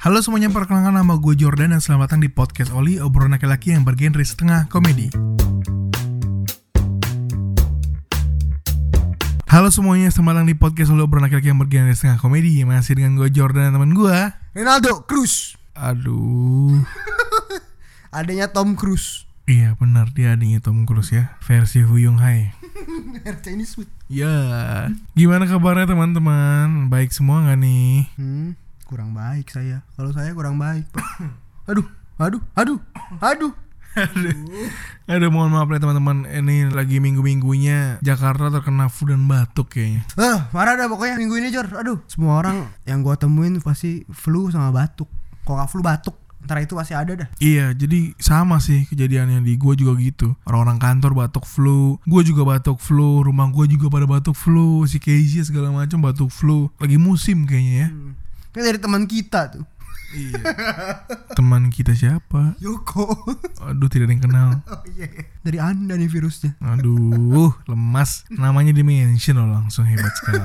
Halo semuanya, perkenalkan nama gue Jordan dan selamat datang di podcast Oli, obrolan laki-laki yang bergenre setengah komedi. Halo semuanya, selamat datang di podcast Oli, obrolan laki-laki yang bergenre setengah komedi. Masih dengan gue Jordan dan teman gue. Ronaldo Cruz. Aduh, Adanya Tom Cruise. iya benar dia adiknya Tom Cruise ya, versi Huyung Hai. Chinese food. Ya, gimana kabarnya teman-teman? Baik semua nggak nih? Hmm, kurang baik saya. Kalau saya kurang baik. Pak. aduh, aduh, aduh, aduh. Aduh mohon maaf ya teman-teman Ini lagi minggu-minggunya Jakarta terkena flu dan batuk kayaknya Ah, parah dah pokoknya minggu ini Jor. Aduh, semua orang yang gua temuin pasti flu sama batuk. Kalau nggak flu batuk, antara itu pasti ada dah. Iya jadi sama sih kejadiannya di gue juga gitu Orang-orang kantor batuk flu Gue juga batuk flu Rumah gue juga pada batuk flu Si Casey segala macam batuk flu Lagi musim kayaknya ya Hmm. Kayak dari teman kita tuh. Iya Teman kita siapa? Yoko. Aduh tidak ada yang kenal oh iya. Dari Anda nih virusnya. Aduh, lemas. Namanya di mention loh langsung hebat sekali.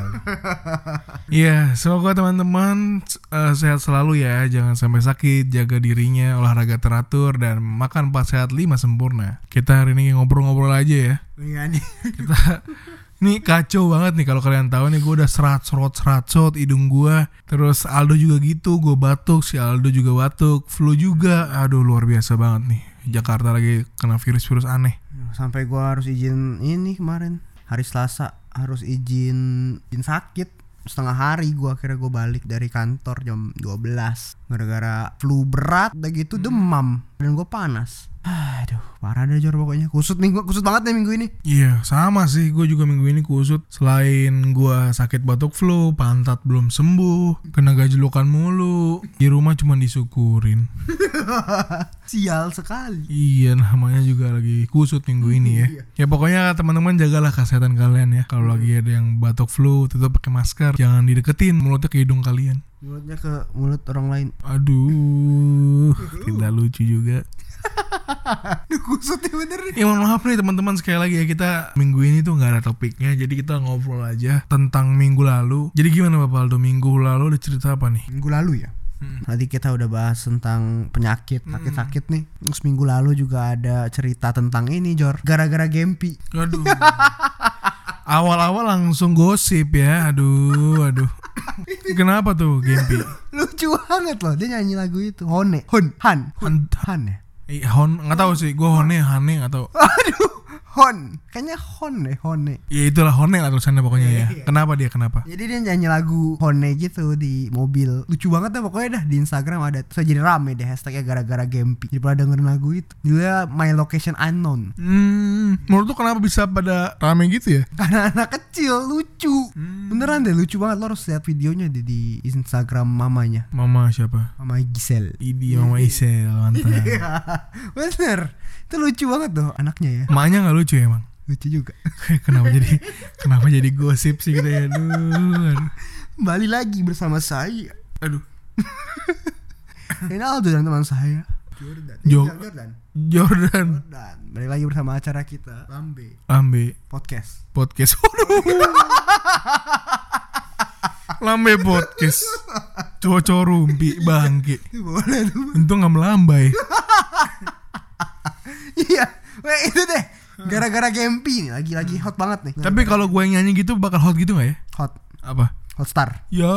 Iya, semoga teman-teman eh, sehat selalu ya. Jangan sampai sakit, jaga dirinya, olahraga teratur dan makan 4 sehat 5 sempurna. Kita hari ini ngobrol-ngobrol aja ya. Iya nih. Kita ini kacau banget nih kalau kalian tahu nih gue udah serat serot serat serot hidung gue terus Aldo juga gitu gue batuk si Aldo juga batuk flu juga aduh luar biasa banget nih Jakarta lagi kena virus-virus aneh. Sampai gua harus izin ini kemarin. Hari Selasa harus izin izin sakit. Setengah hari gua akhirnya gua balik dari kantor jam 12 gara-gara flu berat udah gitu demam. Dan gua panas aduh parah deh Jor pokoknya. Kusut nih gua kusut banget nih minggu ini. Iya sama sih gue juga minggu ini kusut. Selain gue sakit batuk flu Pantat belum sembuh Kena gajlukan mulu Di rumah cuma disyukurin. Sial sekali. Iya namanya juga lagi kusut minggu ini ya. Ya pokoknya teman-teman jagalah kesehatan kalian ya. Kalau lagi ada yang batuk flu Tetap pakai masker. Jangan dideketin mulutnya ke hidung kalian. Mulutnya ke mulut orang lain. Aduh Tidak lucu juga Aduh kusut ya bener nih. Ya mohon maaf nih teman-teman sekali lagi ya kita minggu ini tuh nggak ada topiknya jadi kita ngobrol aja tentang minggu lalu. Jadi gimana Bapak Aldo minggu lalu ada cerita apa nih? minggu lalu ya? Tadi kita udah bahas tentang penyakit sakit-sakit nih. Terus minggu lalu juga ada cerita tentang ini Jor. Gara-gara Gempi. Aduh. Awal-awal langsung gosip ya. Aduh, aduh. Kenapa tuh Gempi? Lucu banget loh dia nyanyi lagu itu. Hone. Hon Han. Han, Han ya Hon nggak tahu sih. Gue Hone, Hane nggak tahu. Aduh Hon. Kayaknya Hon deh Hone. Ya itulah Hone lah tulisannya pokoknya ya. Kenapa dia? Kenapa? Jadi dia nyanyi lagu Hone gitu di mobil. Lucu banget deh pokoknya dah di Instagram ada. Terus jadi rame deh hashtagnya gara-gara Gempi. Jadi pada dengerin lagu itu. Dia My Location Unknown. Hmm, menurut lu kenapa bisa pada rame gitu ya? Karena anak kecil lucu. Beneran deh lucu banget. Lo harus lihat videonya deh di Instagram mamanya. Mama siapa? Mama Gisel Idi Mama Isel mantap. Iya. Bener Itu lucu banget tuh anaknya ya Emaknya nggak lucu ya emang? Lucu juga kenapa jadi kenapa jadi gosip sih kita ya? Aduh, aduh. Kembali lagi bersama saya aduh. Ronaldo dan teman saya Jordan Jo- Iya, Jordan Jordan Jordan Balik lagi bersama acara kita Lambe Lambe Podcast podcast. Waduh. Lambe podcast. Cowok-cowok rumpi bangke. Boleh tuh Untung nggak melambai. Iya. Weh itu deh. Gara-gara Gempi nih Lagi-lagi hot banget nih. Tapi kalau gue nyanyi gitu bakal hot gitu nggak ya? Hot. Apa? Hot star Ya,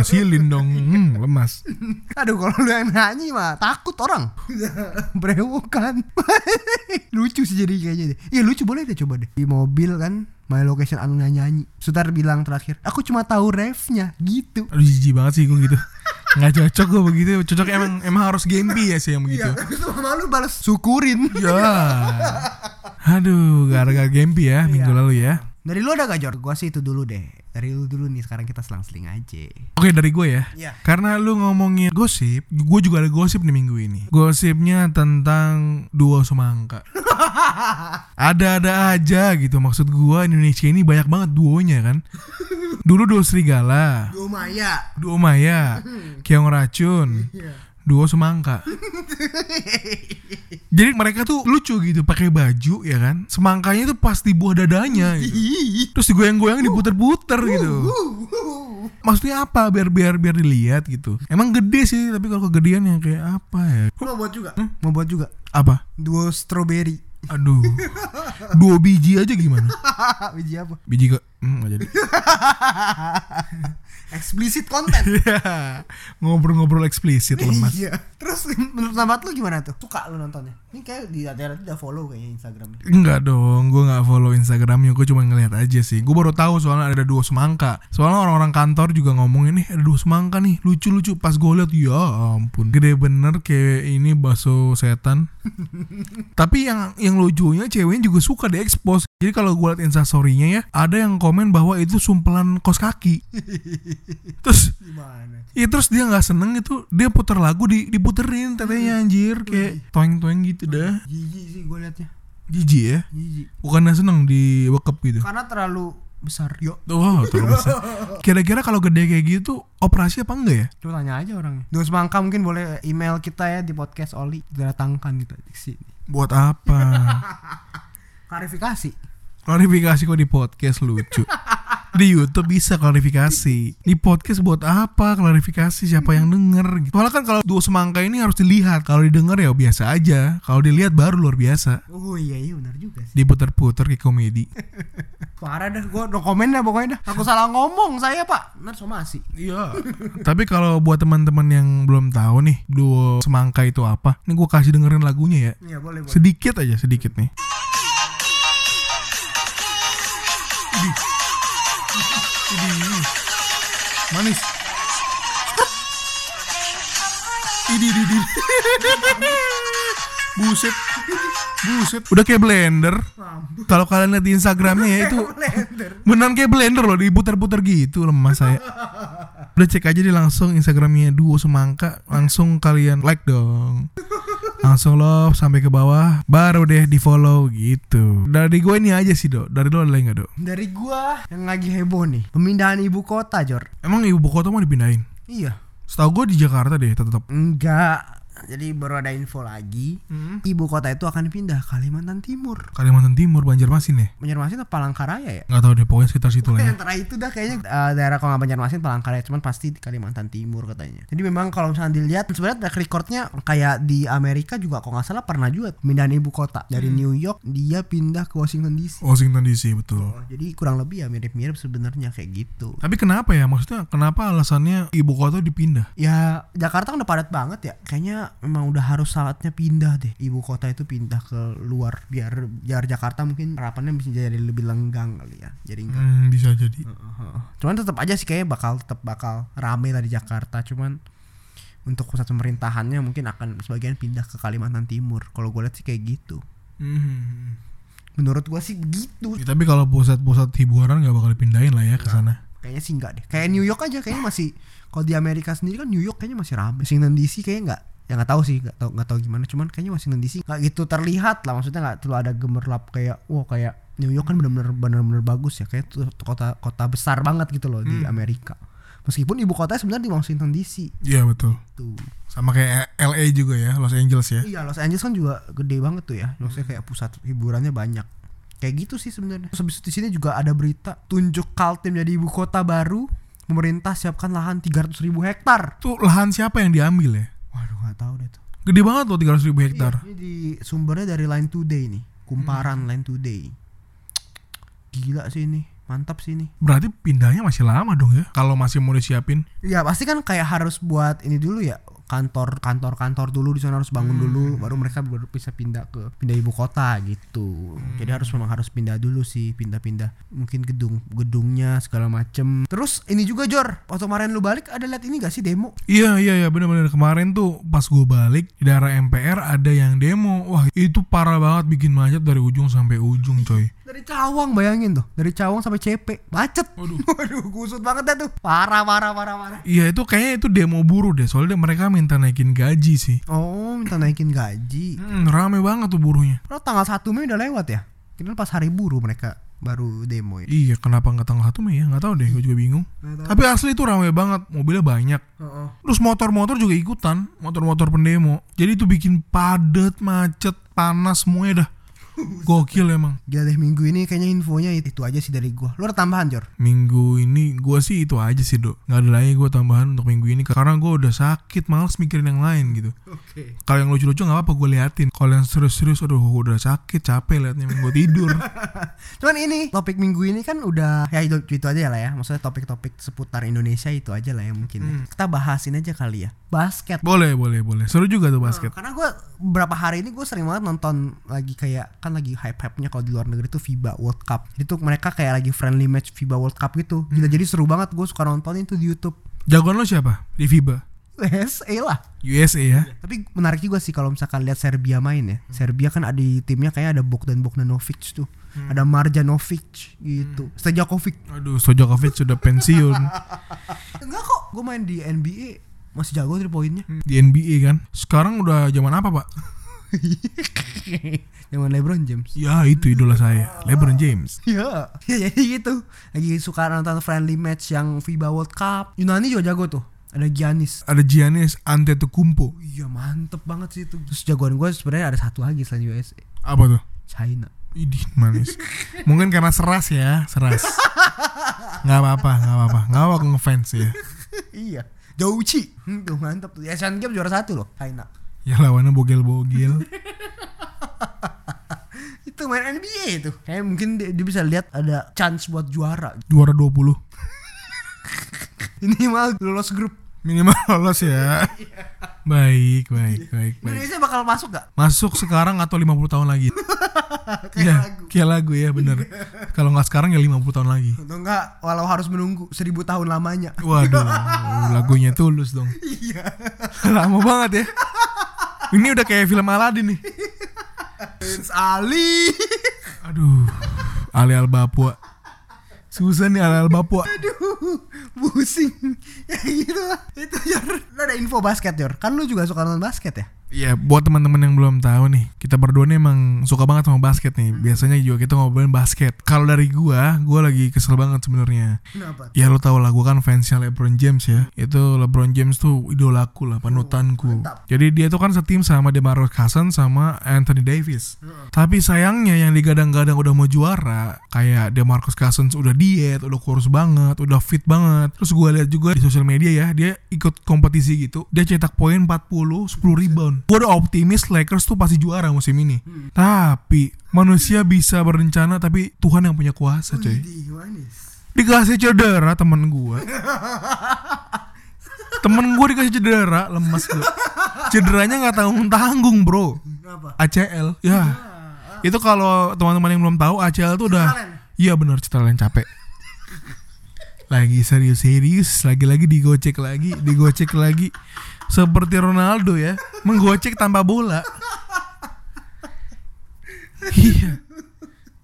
silin dong. Hmm, lemas. Aduh kalau lu yang nyanyi mah Takut orang. Berewokan Lucu sih jadi kayaknya deh. Iya lucu boleh deh coba deh. Di mobil kan My location anu nyanyi. Sutar bilang terakhir Aku cuma tahu refnya Gitu. Aduh jijik banget sih gue gitu. Nggak cocok gue begitu. Cocok emang emang harus Gempi ya sih yang begitu. Terus sama lu balas Syukurin Ya. Aduh, gara-gara Gempi ya minggu lalu ya. Dari lu ada gak Jor? Gua sih itu dulu deh Dari lu dulu nih Sekarang kita selang-seling aja Oke dari gue ya. Iya. Karena lu ngomongin gosip, gue juga ada gosip nih minggu ini. Gosipnya tentang duo semangka. Ada-ada aja gitu maksud gue Indonesia ini banyak banget duonya kan. Dulu duo serigala, Duo Maya. duo Maya, Keong Racun, duo semangka. Jadi mereka tuh lucu gitu pakai baju ya kan. Semangkanya tuh pas di buah dadanya gitu. Terus digoyang-goyang diputer-puter gitu. Maksudnya apa? Biar biar biar dilihat gitu. Emang gede sih, tapi kalau kegedean yang kayak apa ya? Mau buat juga. Mau buat juga. Apa? Duo strawberry. Aduh. Dua biji aja gimana? Biji apa? Biji ke hmm, nggak jadi. Explicit content. Iya. Ngobrol-ngobrol eksplisit lemas. Iya. Terus menurut sahabat lu gimana tuh? Suka lu nontonnya? Ini kayak di daerah udah follow kayaknya Instagram. Enggak dong, gue nggak follow Instagramnya, gue cuma ngeliat aja sih. Gue baru tahu soalnya ada dua semangka. Soalnya orang-orang kantor juga ngomongin nih ada dua semangka nih, lucu-lucu. Pas gue liat, ya ampun, gede bener kayak ini bakso setan. Tapi yang yang lucunya ceweknya juga suka diekspos. Jadi kalau gue liat instastorynya ya, ada yang komen bahwa itu sumpelan kos kaki. Terus Gimana? Iya terus dia nggak seneng itu dia puter lagu di diputerin tetenya anjir kayak toeng toeng gitu dah Jijik sih gue liatnya. jijik ya Jijik. bukannya seneng di bekep gitu Karena terlalu besar. Yuk. oh terlalu besar kira-kira kalau gede kayak gitu operasi apa enggak ya Coba tanya aja orangnya. Duo semangka mungkin boleh email kita ya di podcast Oli datangkan gitu di sini. buat apa Klarifikasi. Klarifikasi kok di podcast lucu di YouTube bisa klarifikasi di podcast buat apa klarifikasi siapa yang denger gitu soalnya kan kalau dua semangka ini harus dilihat kalau didengar ya biasa aja kalau dilihat baru luar biasa Oh iya iya benar juga sih. diputer-puter kayak komedi Parah dah gue no komen dah pokoknya dah. Aku salah ngomong saya pak. Benar somasi. Iya. Tapi kalau buat teman-teman yang belum tahu nih duo semangka itu apa, nih gue kasih dengerin lagunya ya. Iya boleh boleh. Sedikit aja, sedikit nih. Idih. Manis. Idih, idih, idih. Buset. Buset. Udah kayak blender. Kalau kalian lihat di Instagramnya ya itu beneran kayak blender loh diputar-putar gitu lemas saya. Udah cek aja deh langsung Instagramnya duo semangka langsung kalian like dong. Langsung love sampai ke bawah baru deh di follow gitu. Dari gue ini aja sih dok. Dari lo ada nggak dok? Dari gua yang lagi heboh nih pemindahan ibu kota Jor. Emang ibu kota mau dipindahin? Iya. Setahu gue di Jakarta deh tetap. Enggak. Jadi baru ada info lagi. Ibu kota itu akan pindah Kalimantan Timur. Kalimantan Timur, Banjarmasin ya? Banjarmasin atau Palangkaraya ya? Nggak tahu deh pokoknya sekitar situ lah ya. Antara itu dah kayaknya eh, daerah kalau nggak Banjarmasin Palangkaraya cuman pasti di Kalimantan Timur katanya. Jadi memang kalau misalnya dilihat sebenarnya track recordnya kayak di Amerika juga kalau nggak salah pernah juga pemindahan ibu kota dari New York dia pindah ke Washington DC. Washington DC betul. Oh, jadi kurang lebih ya mirip-mirip sebenarnya kayak gitu. Tapi kenapa ya? Maksudnya kenapa alasannya ibu kota dipindah? Ya Jakarta kan udah padat banget ya. Kayaknya memang udah harus saatnya pindah deh. Ibu kota itu pindah ke luar biar biar Jakarta mungkin harapannya bisa jadi lebih lenggang kali ya. Jadi enggak. Hmm, bisa jadi. Cuman tetap aja sih kayaknya bakal tetap bakal rame lah di Jakarta. Cuman untuk pusat pemerintahannya mungkin akan sebagian pindah ke Kalimantan Timur. Kalau gue lihat sih kayak gitu. Hmm. Menurut gua sih begitu. Ya, tapi kalau pusat-pusat hiburan nggak bakal dipindahin lah ya ke sana. Kayaknya sih enggak deh. Kayak New York aja kayaknya masih kalau di Amerika sendiri kan New York kayaknya masih rame. Washington DC kayaknya enggak ya nggak tahu sih nggak tahu nggak tahu gimana. Cuman kayaknya Washington DC nggak gitu terlihat lah maksudnya nggak terlalu ada gemerlap kayak wah kayak New York kan benar-benar benar-benar bagus ya. Kayak tuh kota kota besar banget gitu loh di Amerika. Meskipun ibu kotanya sebenarnya di Washington DC Iya betul. tuh Sama kayak LA juga ya, Los Angeles ya. iya Los Angeles kan juga gede banget tuh ya. Maksudnya kayak pusat hiburannya banyak. Kayak gitu sih sebenarnya. Terus habis itu di sini juga ada berita tunjuk Kaltim jadi ibu kota baru. Pemerintah siapkan lahan 300 ribu hektar. Tuh lahan siapa yang diambil ya? waduh nggak tahu deh tuh Gede banget loh 300 ribu hektar. Iya, ini di sumbernya dari Line Today nih kumparan Hmm. Line Today gila sih ini mantap sih ini Berarti pindahnya masih lama dong ya? Kalau masih mau disiapin. ya pasti kan kayak harus buat ini dulu ya kantor kantor kantor dulu di sana harus bangun Hmm. dulu baru mereka baru bisa pindah ke pindah ibu kota gitu Hmm. jadi harus memang harus pindah dulu sih pindah-pindah mungkin gedung gedungnya segala macem terus ini juga Jor waktu kemarin lu balik ada lihat ini gak sih demo Iya iya iya bener-bener kemarin tuh pas gue balik di daerah MPR ada yang demo. Wah itu parah banget bikin macet dari ujung sampai ujung coy. Dari Cawang bayangin tuh dari Cawang sampai CP macet Waduh. waduh kusut banget dah tuh parah parah parah parah Iya itu kayaknya itu demo buruh deh soalnya mereka minta naikin gaji sih. oh minta naikin gaji Hmm, rame banget tuh buruhnya. Padahal tanggal 1 Mei udah lewat ya Kira pas hari buruh mereka baru demo ya Iya kenapa nggak tanggal 1 Mei ya nggak tahu deh gue juga bingung. Tapi asli itu rame banget mobilnya banyak. Terus motor-motor juga ikutan motor-motor pendemo. Jadi itu bikin padat macet panas semuanya dah. Gokil emang. Gila deh minggu ini kayaknya infonya itu, itu aja sih dari gua. Lu ada tambahan, Jor? Minggu ini gue sih itu aja sih dok nggak ada lagi gue tambahan untuk minggu ini karena gue udah sakit males mikirin yang lain gitu Oke. kalau yang lucu-lucu nggak apa-apa gue liatin kalau yang serius-serius aduh udah sakit capek liatnya gue tidur Cuman ini topik minggu ini kan udah ya itu, itu aja lah ya. Maksudnya topik-topik seputar Indonesia itu aja lah ya mungkin. ya. Kita bahasin aja kali ya. Basket. boleh boleh boleh seru juga tuh basket Karena gue beberapa hari ini gue sering banget nonton lagi kayak kan lagi hype hype nya kalau di luar negeri tuh FIBA World Cup. Itu mereka kayak lagi friendly match FIBA World Cup gitu. Gila jadi seru banget gue suka nonton itu di YouTube. jagoan lo siapa di FIBA USA lah. USA ya Tapi menarik juga sih kalau misalkan lihat Serbia main ya. Serbia kan ada di timnya kayak ada Bogdan Bogdanovic tuh. Ada Marjanovic gitu. Stojakovic. aduh Stojakovic sudah pensiun Enggak kok, gue main di NBA masih jago three poinnya. di NBA kan sekarang udah zaman apa pak Zaman LeBron James. ya itu idola saya LeBron James Iya, ya, jadi gitu. Lagi suka nonton friendly match yang FIBA World Cup. Yunani juga jago tuh. Ada Giannis. ada Giannis Antetokounmpo Iya mantep banget sih itu. Terus jagoan gue sebenarnya ada satu lagi selain USA. apa tuh China. Idih manis Mungkin karena seras ya Seras Gak apa-apa Gak apa-apa Gak apa-apa ngefans ya iya. Douchi. Hmm, tuh. Asian Games juara satu loh. China. Ya lawannya bogel-bogel Itu main NBA itu. Kayak mungkin dia, dia bisa lihat ada chance buat juara. Juara 20 Ini mah lolos grup. Minimal lolos ya Baik baik baik baik Indonesia bakal masuk gak? Masuk sekarang atau 50 tahun lagi Kayak Ya lagu. kayak lagu ya bener Kalau nggak sekarang ya 50 tahun lagi Atau enggak walau harus menunggu seribu tahun lamanya. Waduh lagunya tulus dong Iya. Lama banget ya Ini udah kayak film Aladdin nih Prince Ali. Aduh Ali Al Bapua Susah nih Ali Al Bapua Aduh, pusing. Ya gitu lah. Itu Jor. Lu ada info basket Jor. Kan lu juga suka nonton basket ya? Iya, buat teman-teman yang belum tahu nih, kita berdua nih emang suka banget sama basket nih. Biasanya juga kita ngobrolin basket. Kalau dari gua, gua lagi kesel banget sebenarnya. Kenapa? Ya lo tau lah, gua kan fansnya LeBron James ya. Itu LeBron James tuh idolaku lah, panutanku. mantap. Jadi dia tuh kan setim sama DeMarcus Cousins sama Anthony Davis. Tapi sayangnya yang digadang-gadang udah mau juara, kayak DeMarcus Cousins udah diet, udah kurus banget, udah fit banget. Terus gua lihat juga di sosial media ya, dia ikut kompetisi gitu. Dia cetak poin 40, 10 rebound. Gua udah optimis Lakers tuh pasti juara musim ini. Tapi manusia bisa berencana tapi Tuhan yang punya kuasa, coy dikasih cedera temen gue temen gue dikasih cedera lemas gue cederanya nggak tanggung tanggung bro? ACL ya. Itu kalau teman-teman yang belum tahu ACL tuh udah iya benar cedera capek. Lagi serius-serius lagi-lagi digocek lagi digocek lagi seperti Ronaldo ya menggocek tanpa bola iya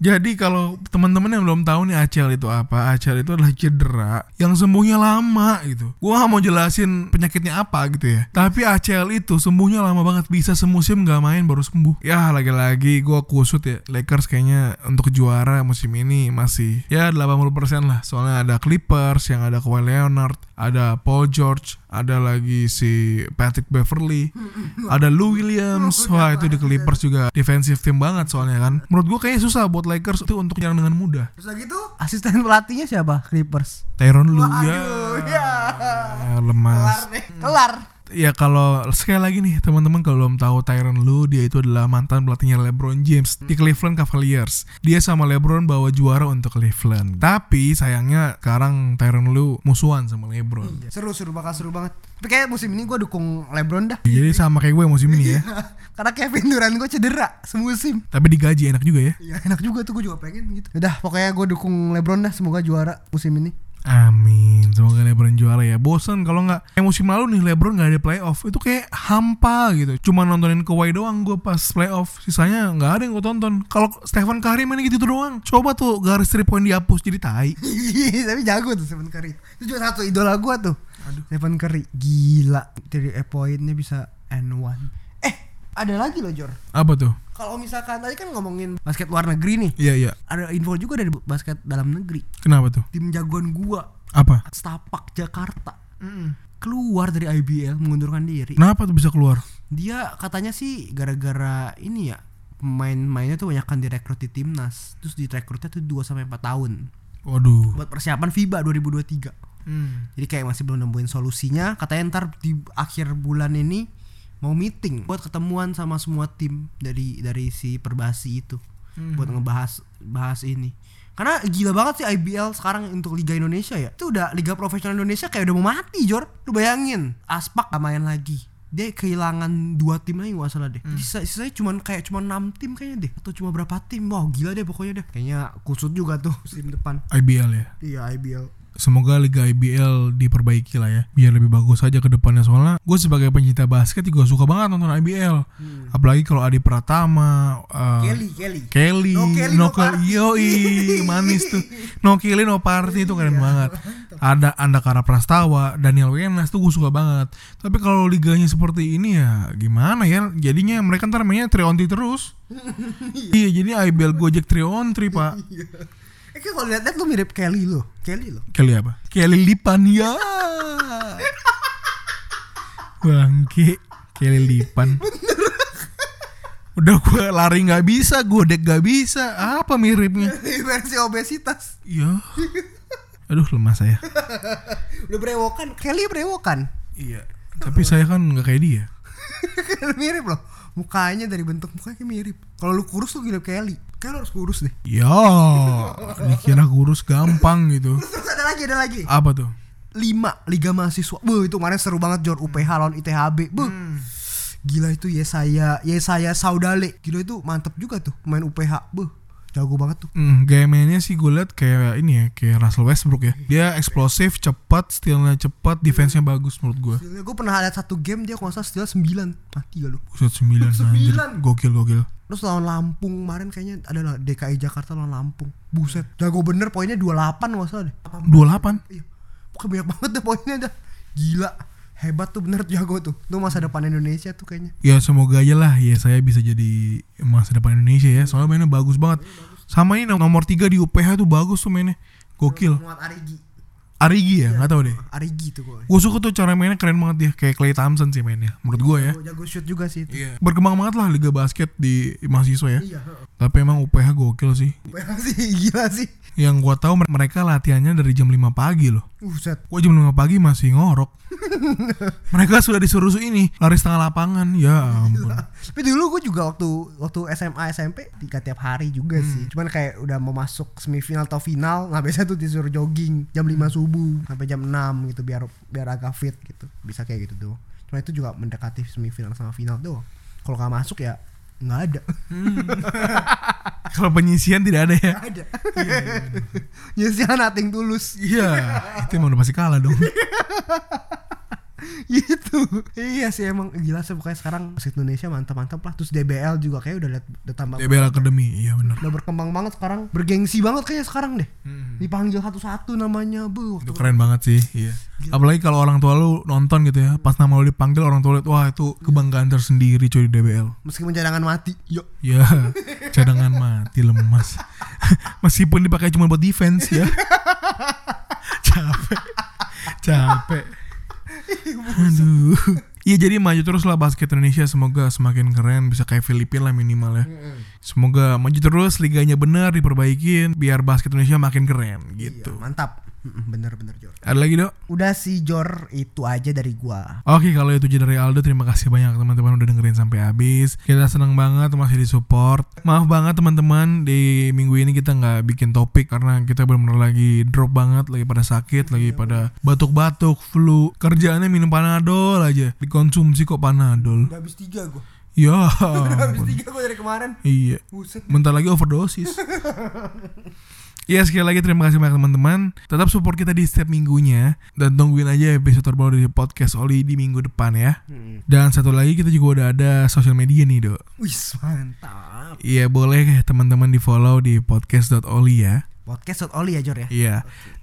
jadi kalau teman-teman yang belum tahu nih ACL itu apa, ACL itu adalah cedera yang sembuhnya lama gitu. Gua gak mau jelasin penyakitnya apa gitu ya. Tapi ACL itu sembuhnya lama banget, bisa semusim gak main baru sembuh. Ya lagi-lagi gua kusut ya, Lakers kayaknya untuk juara musim ini masih ya 80% lah. Soalnya ada Clippers yang ada Kawhi Leonard, ada Paul George, ada lagi si Patrick Beverly, ada Lou Williams. Wah itu di Clippers juga defensive team banget soalnya kan. Menurut gua kayaknya susah buat Lakers itu untuk nyerang dengan mudah. Terus lagi tuh asisten pelatihnya siapa? Clippers. Tyron Lue ya, ya. ya, lemas. deh. Kelar. Ya kalau sekali lagi nih teman-teman kalau belum tahu Tyron Lue dia itu adalah mantan pelatihnya LeBron James di Cleveland Cavaliers. Dia sama LeBron bawa juara untuk Cleveland. Tapi sayangnya sekarang Tyron Lue musuhan sama LeBron. Seru seru bakal seru banget. Tapi kayak musim ini gue dukung LeBron dah. Jadi sama kayak gue musim ini ya. Karena Kevin Durant gue cedera semusim. Tapi digaji enak juga ya. Ya enak juga tuh gue juga pengen gitu. Udah pokoknya gue dukung LeBron dah semoga juara musim ini. Amin. Semoga LeBron juara ya. Bosan kalau nggak kayak musim lalu nih LeBron nggak ada playoff. Itu kayak hampa gitu. Cuma nontonin Kawhi doang gue pas playoff. Sisanya nggak ada yang gue tonton. Kalau Stephen Curry main gitu doang. Coba tuh garis three point dihapus jadi tai. Tapi jago tuh Stephen Curry. Itu juga satu idola gue tuh. Aduh. Stephen Curry gila. Dari pointnya bisa N1. Eh ada lagi loh Jor. Apa tuh? Kalau misalkan tadi kan ngomongin basket luar negeri nih. Iya iya. Ada info juga dari basket dalam negeri. Kenapa tuh? Tim jagoan gua Apa? Stapak Jakarta keluar dari IBL mengundurkan diri. Kenapa tuh bisa keluar? Dia katanya sih gara-gara ini ya pemain-mainnya tuh banyak kan direkrut di timnas terus direkrutnya tuh 2 sampai 4 tahun Waduh. buat persiapan FIBA 2023 Hmm. jadi kayak masih belum nemuin solusinya katanya ntar di akhir bulan ini mau meeting buat ketemuan sama semua tim dari dari si perbasi itu Hmm. buat ngebahas bahas ini. Karena gila banget sih IBL sekarang untuk Liga Indonesia ya. Itu udah Liga Profesional Indonesia kayak udah mau mati Jor. Lu bayangin Aspak gak main lagi. Dia kehilangan dua tim lagi nggak salah deh. Jadi sisa sisanya cuman kayak cuma enam tim kayaknya deh atau cuma berapa tim. Wow gila deh pokoknya deh. Kayaknya kusut juga tuh musim depan. IBL ya. iya IBL Semoga Liga IBL diperbaiki lah ya Biar lebih bagus aja ke depannya Soalnya gue sebagai pencinta basket juga suka banget nonton IBL Apalagi kalau Adi Pratama uh, Kelly Kelly Kelly, No Kelly, no no Kelly, yoi, manis tuh. No Kelly, no party itu keren banget. Ada Andakara Prastawa, Daniel Wenas tuh gue suka banget. Tapi kalau liganya seperti ini ya gimana ya? Jadinya mereka ntar mainnya 3 on 3 terus. iya, jadi IBL Gojek 3 on 3 pak. Eh kalau lihat-lihat lu mirip Kelly lo Kelly lo Kelly apa? Kelly Lipan ya. Bangke, Kelly Lipan. Udah gue lari nggak bisa, gue dek nggak bisa. Apa miripnya? versi obesitas Iya. Aduh lemah saya. udah berewokan Kelly berewokan Iya. Tapi saya kan nggak kayak dia. mirip loh mukanya dari bentuk mukanya mirip kalau lu kurus tuh mirip Kelly kayak harus kurus deh Ya, dikira kurus gampang gitu. terus ada lagi ada lagi Apa tuh? lima liga mahasiswa Buh itu kemarin seru banget Jor UPH lawan ITHB Buh gila itu Yesaya Yesaya Saudale gila itu mantep juga tuh main UPH Buh jago banget tuh Hmm, gaya mainnya sih gue liat kayak ini ya, kayak Russell Westbrook ya. Dia eksplosif, cepat, stealnya cepat, defense-nya bagus menurut gue. gue pernah lihat satu game dia kalau salah steal 9 mati gak lu Buset 9 anjir. Sembilan. Gokil gokil. Terus lawan Lampung kemarin kayaknya adalah DKI Jakarta lawan Lampung. Buset, jago bener poinnya 28 nggak salah deh. 28. Iya. Pokoknya banyak banget deh poinnya dah. Gila. Hebat tuh bener jago tuh. Tuh masa depan Indonesia tuh kayaknya. Ya semoga aja lah ya saya bisa jadi masa depan Indonesia ya. Soalnya mainnya bagus banget. Sama ini nomor 3 di UPH tuh bagus tuh mainnya. Gokil. Muhammad Arigi. Arigi ya, nggak tahu deh. Arigi tuh gue. Gue suka tuh cara mainnya keren banget dia, kayak Clay Thompson sih mainnya, menurut gue ya. Jago, shoot juga sih itu. Iya. Berkembang banget lah liga basket di mahasiswa ya. Iya. Tapi emang UPH gokil sih. UPH sih gila sih. Yang gua tahu mer- mereka latihannya dari jam 5 pagi loh. Buset. Gua jam 5 pagi masih ngorok. mereka sudah disuruh ini lari setengah lapangan. Ya ampun. Tapi dulu gue juga waktu waktu SMA SMP tiga tiap hari juga Hmm. sih. Cuman kayak udah mau masuk semifinal atau final, nggak biasa tuh disuruh jogging jam 5 subuh sampai jam 6 gitu biar biar agak fit gitu. Bisa kayak gitu tuh. Cuma itu juga mendekati semifinal sama final tuh. Kalau nggak masuk ya nggak ada. Kalau penyisian tidak ada ya. Nggak ada. sih nothing tulus Iya, itu emang udah pasti kalah dong. gitu. Iya sih emang gila sih pokoknya sekarang basket Indonesia mantap-mantap lah. Terus DBL juga kayak udah liat udah tambah DBL Academy, iya bener. udah berkembang banget sekarang bergengsi banget kayaknya sekarang deh dipanggil satu-satu namanya bu Itu keren banget sih, iya. Apalagi kalau orang tua lu nonton gitu ya, pas nama lu dipanggil orang tua lihat, wah itu kebanggaan tersendiri coy di DBL. meskipun cadangan mati yuk Ya, cadangan mati lemas. Meskipun dipakai cuma buat defense ya. Capek. Capek. Aduh. Iya jadi maju terus lah basket Indonesia semoga semakin keren bisa kayak Filipina lah minimal ya. Semoga maju terus liganya benar diperbaikin biar basket Indonesia makin keren gitu. Iya, mantap bener-bener Jor. Ada lagi dok? udah sih Jor. Itu aja dari gua. Oke kalau itu dari Aldo terima kasih banyak teman-teman udah dengerin sampai habis. Kita senang banget masih disupport. Maaf banget teman-teman di minggu ini kita nggak bikin topik karena kita benar-benar lagi drop banget lagi pada sakit lagi pada batuk-batuk flu. Kerjaannya minum panadol aja. Dikonsumsi kok panadol. Udah habis tiga gua. Ya habis tiga gua dari kemarin. Iya. Buset. Bentar lagi overdosis Iya sekali lagi terima kasih banyak teman-teman. Tetap support kita di setiap minggunya Dan tungguin aja episode terbaru dari podcast Oli di minggu depan ya. Dan satu lagi kita juga udah ada sosial media nih dok. Wis mantap. Iya boleh teman-teman di follow di podcast.oli ya podcast Oli ya Jor ya? Iya.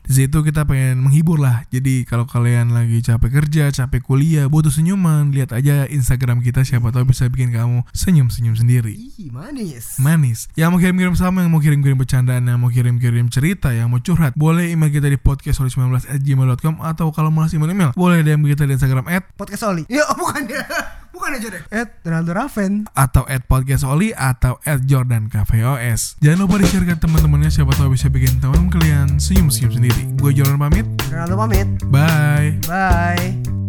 Di situ kita pengen menghibur lah. Jadi kalau kalian lagi capek kerja, capek kuliah, butuh senyuman Lihat aja Instagram kita. Siapa tahu bisa bikin kamu senyum-senyum sendiri. Ih manis. Manis. Yang mau kirim-kirim sama, yang mau kirim-kirim bercandaan, yang mau kirim-kirim cerita, yang mau curhat, boleh email kita di podcastoli19 at gmail.com atau kalau mau email email, boleh DM kita di Instagram at podcast Oli. Ya bukan ya Bukan aja deh. At Ronaldo Raven. atau at podcast Oli atau at Jordan KVOS. Jangan lupa di-share ke teman-temannya siapa tahu bisa bikin teman kalian senyum-senyum sendiri. Gue Jordan pamit. Ronaldo pamit. Bye. Bye.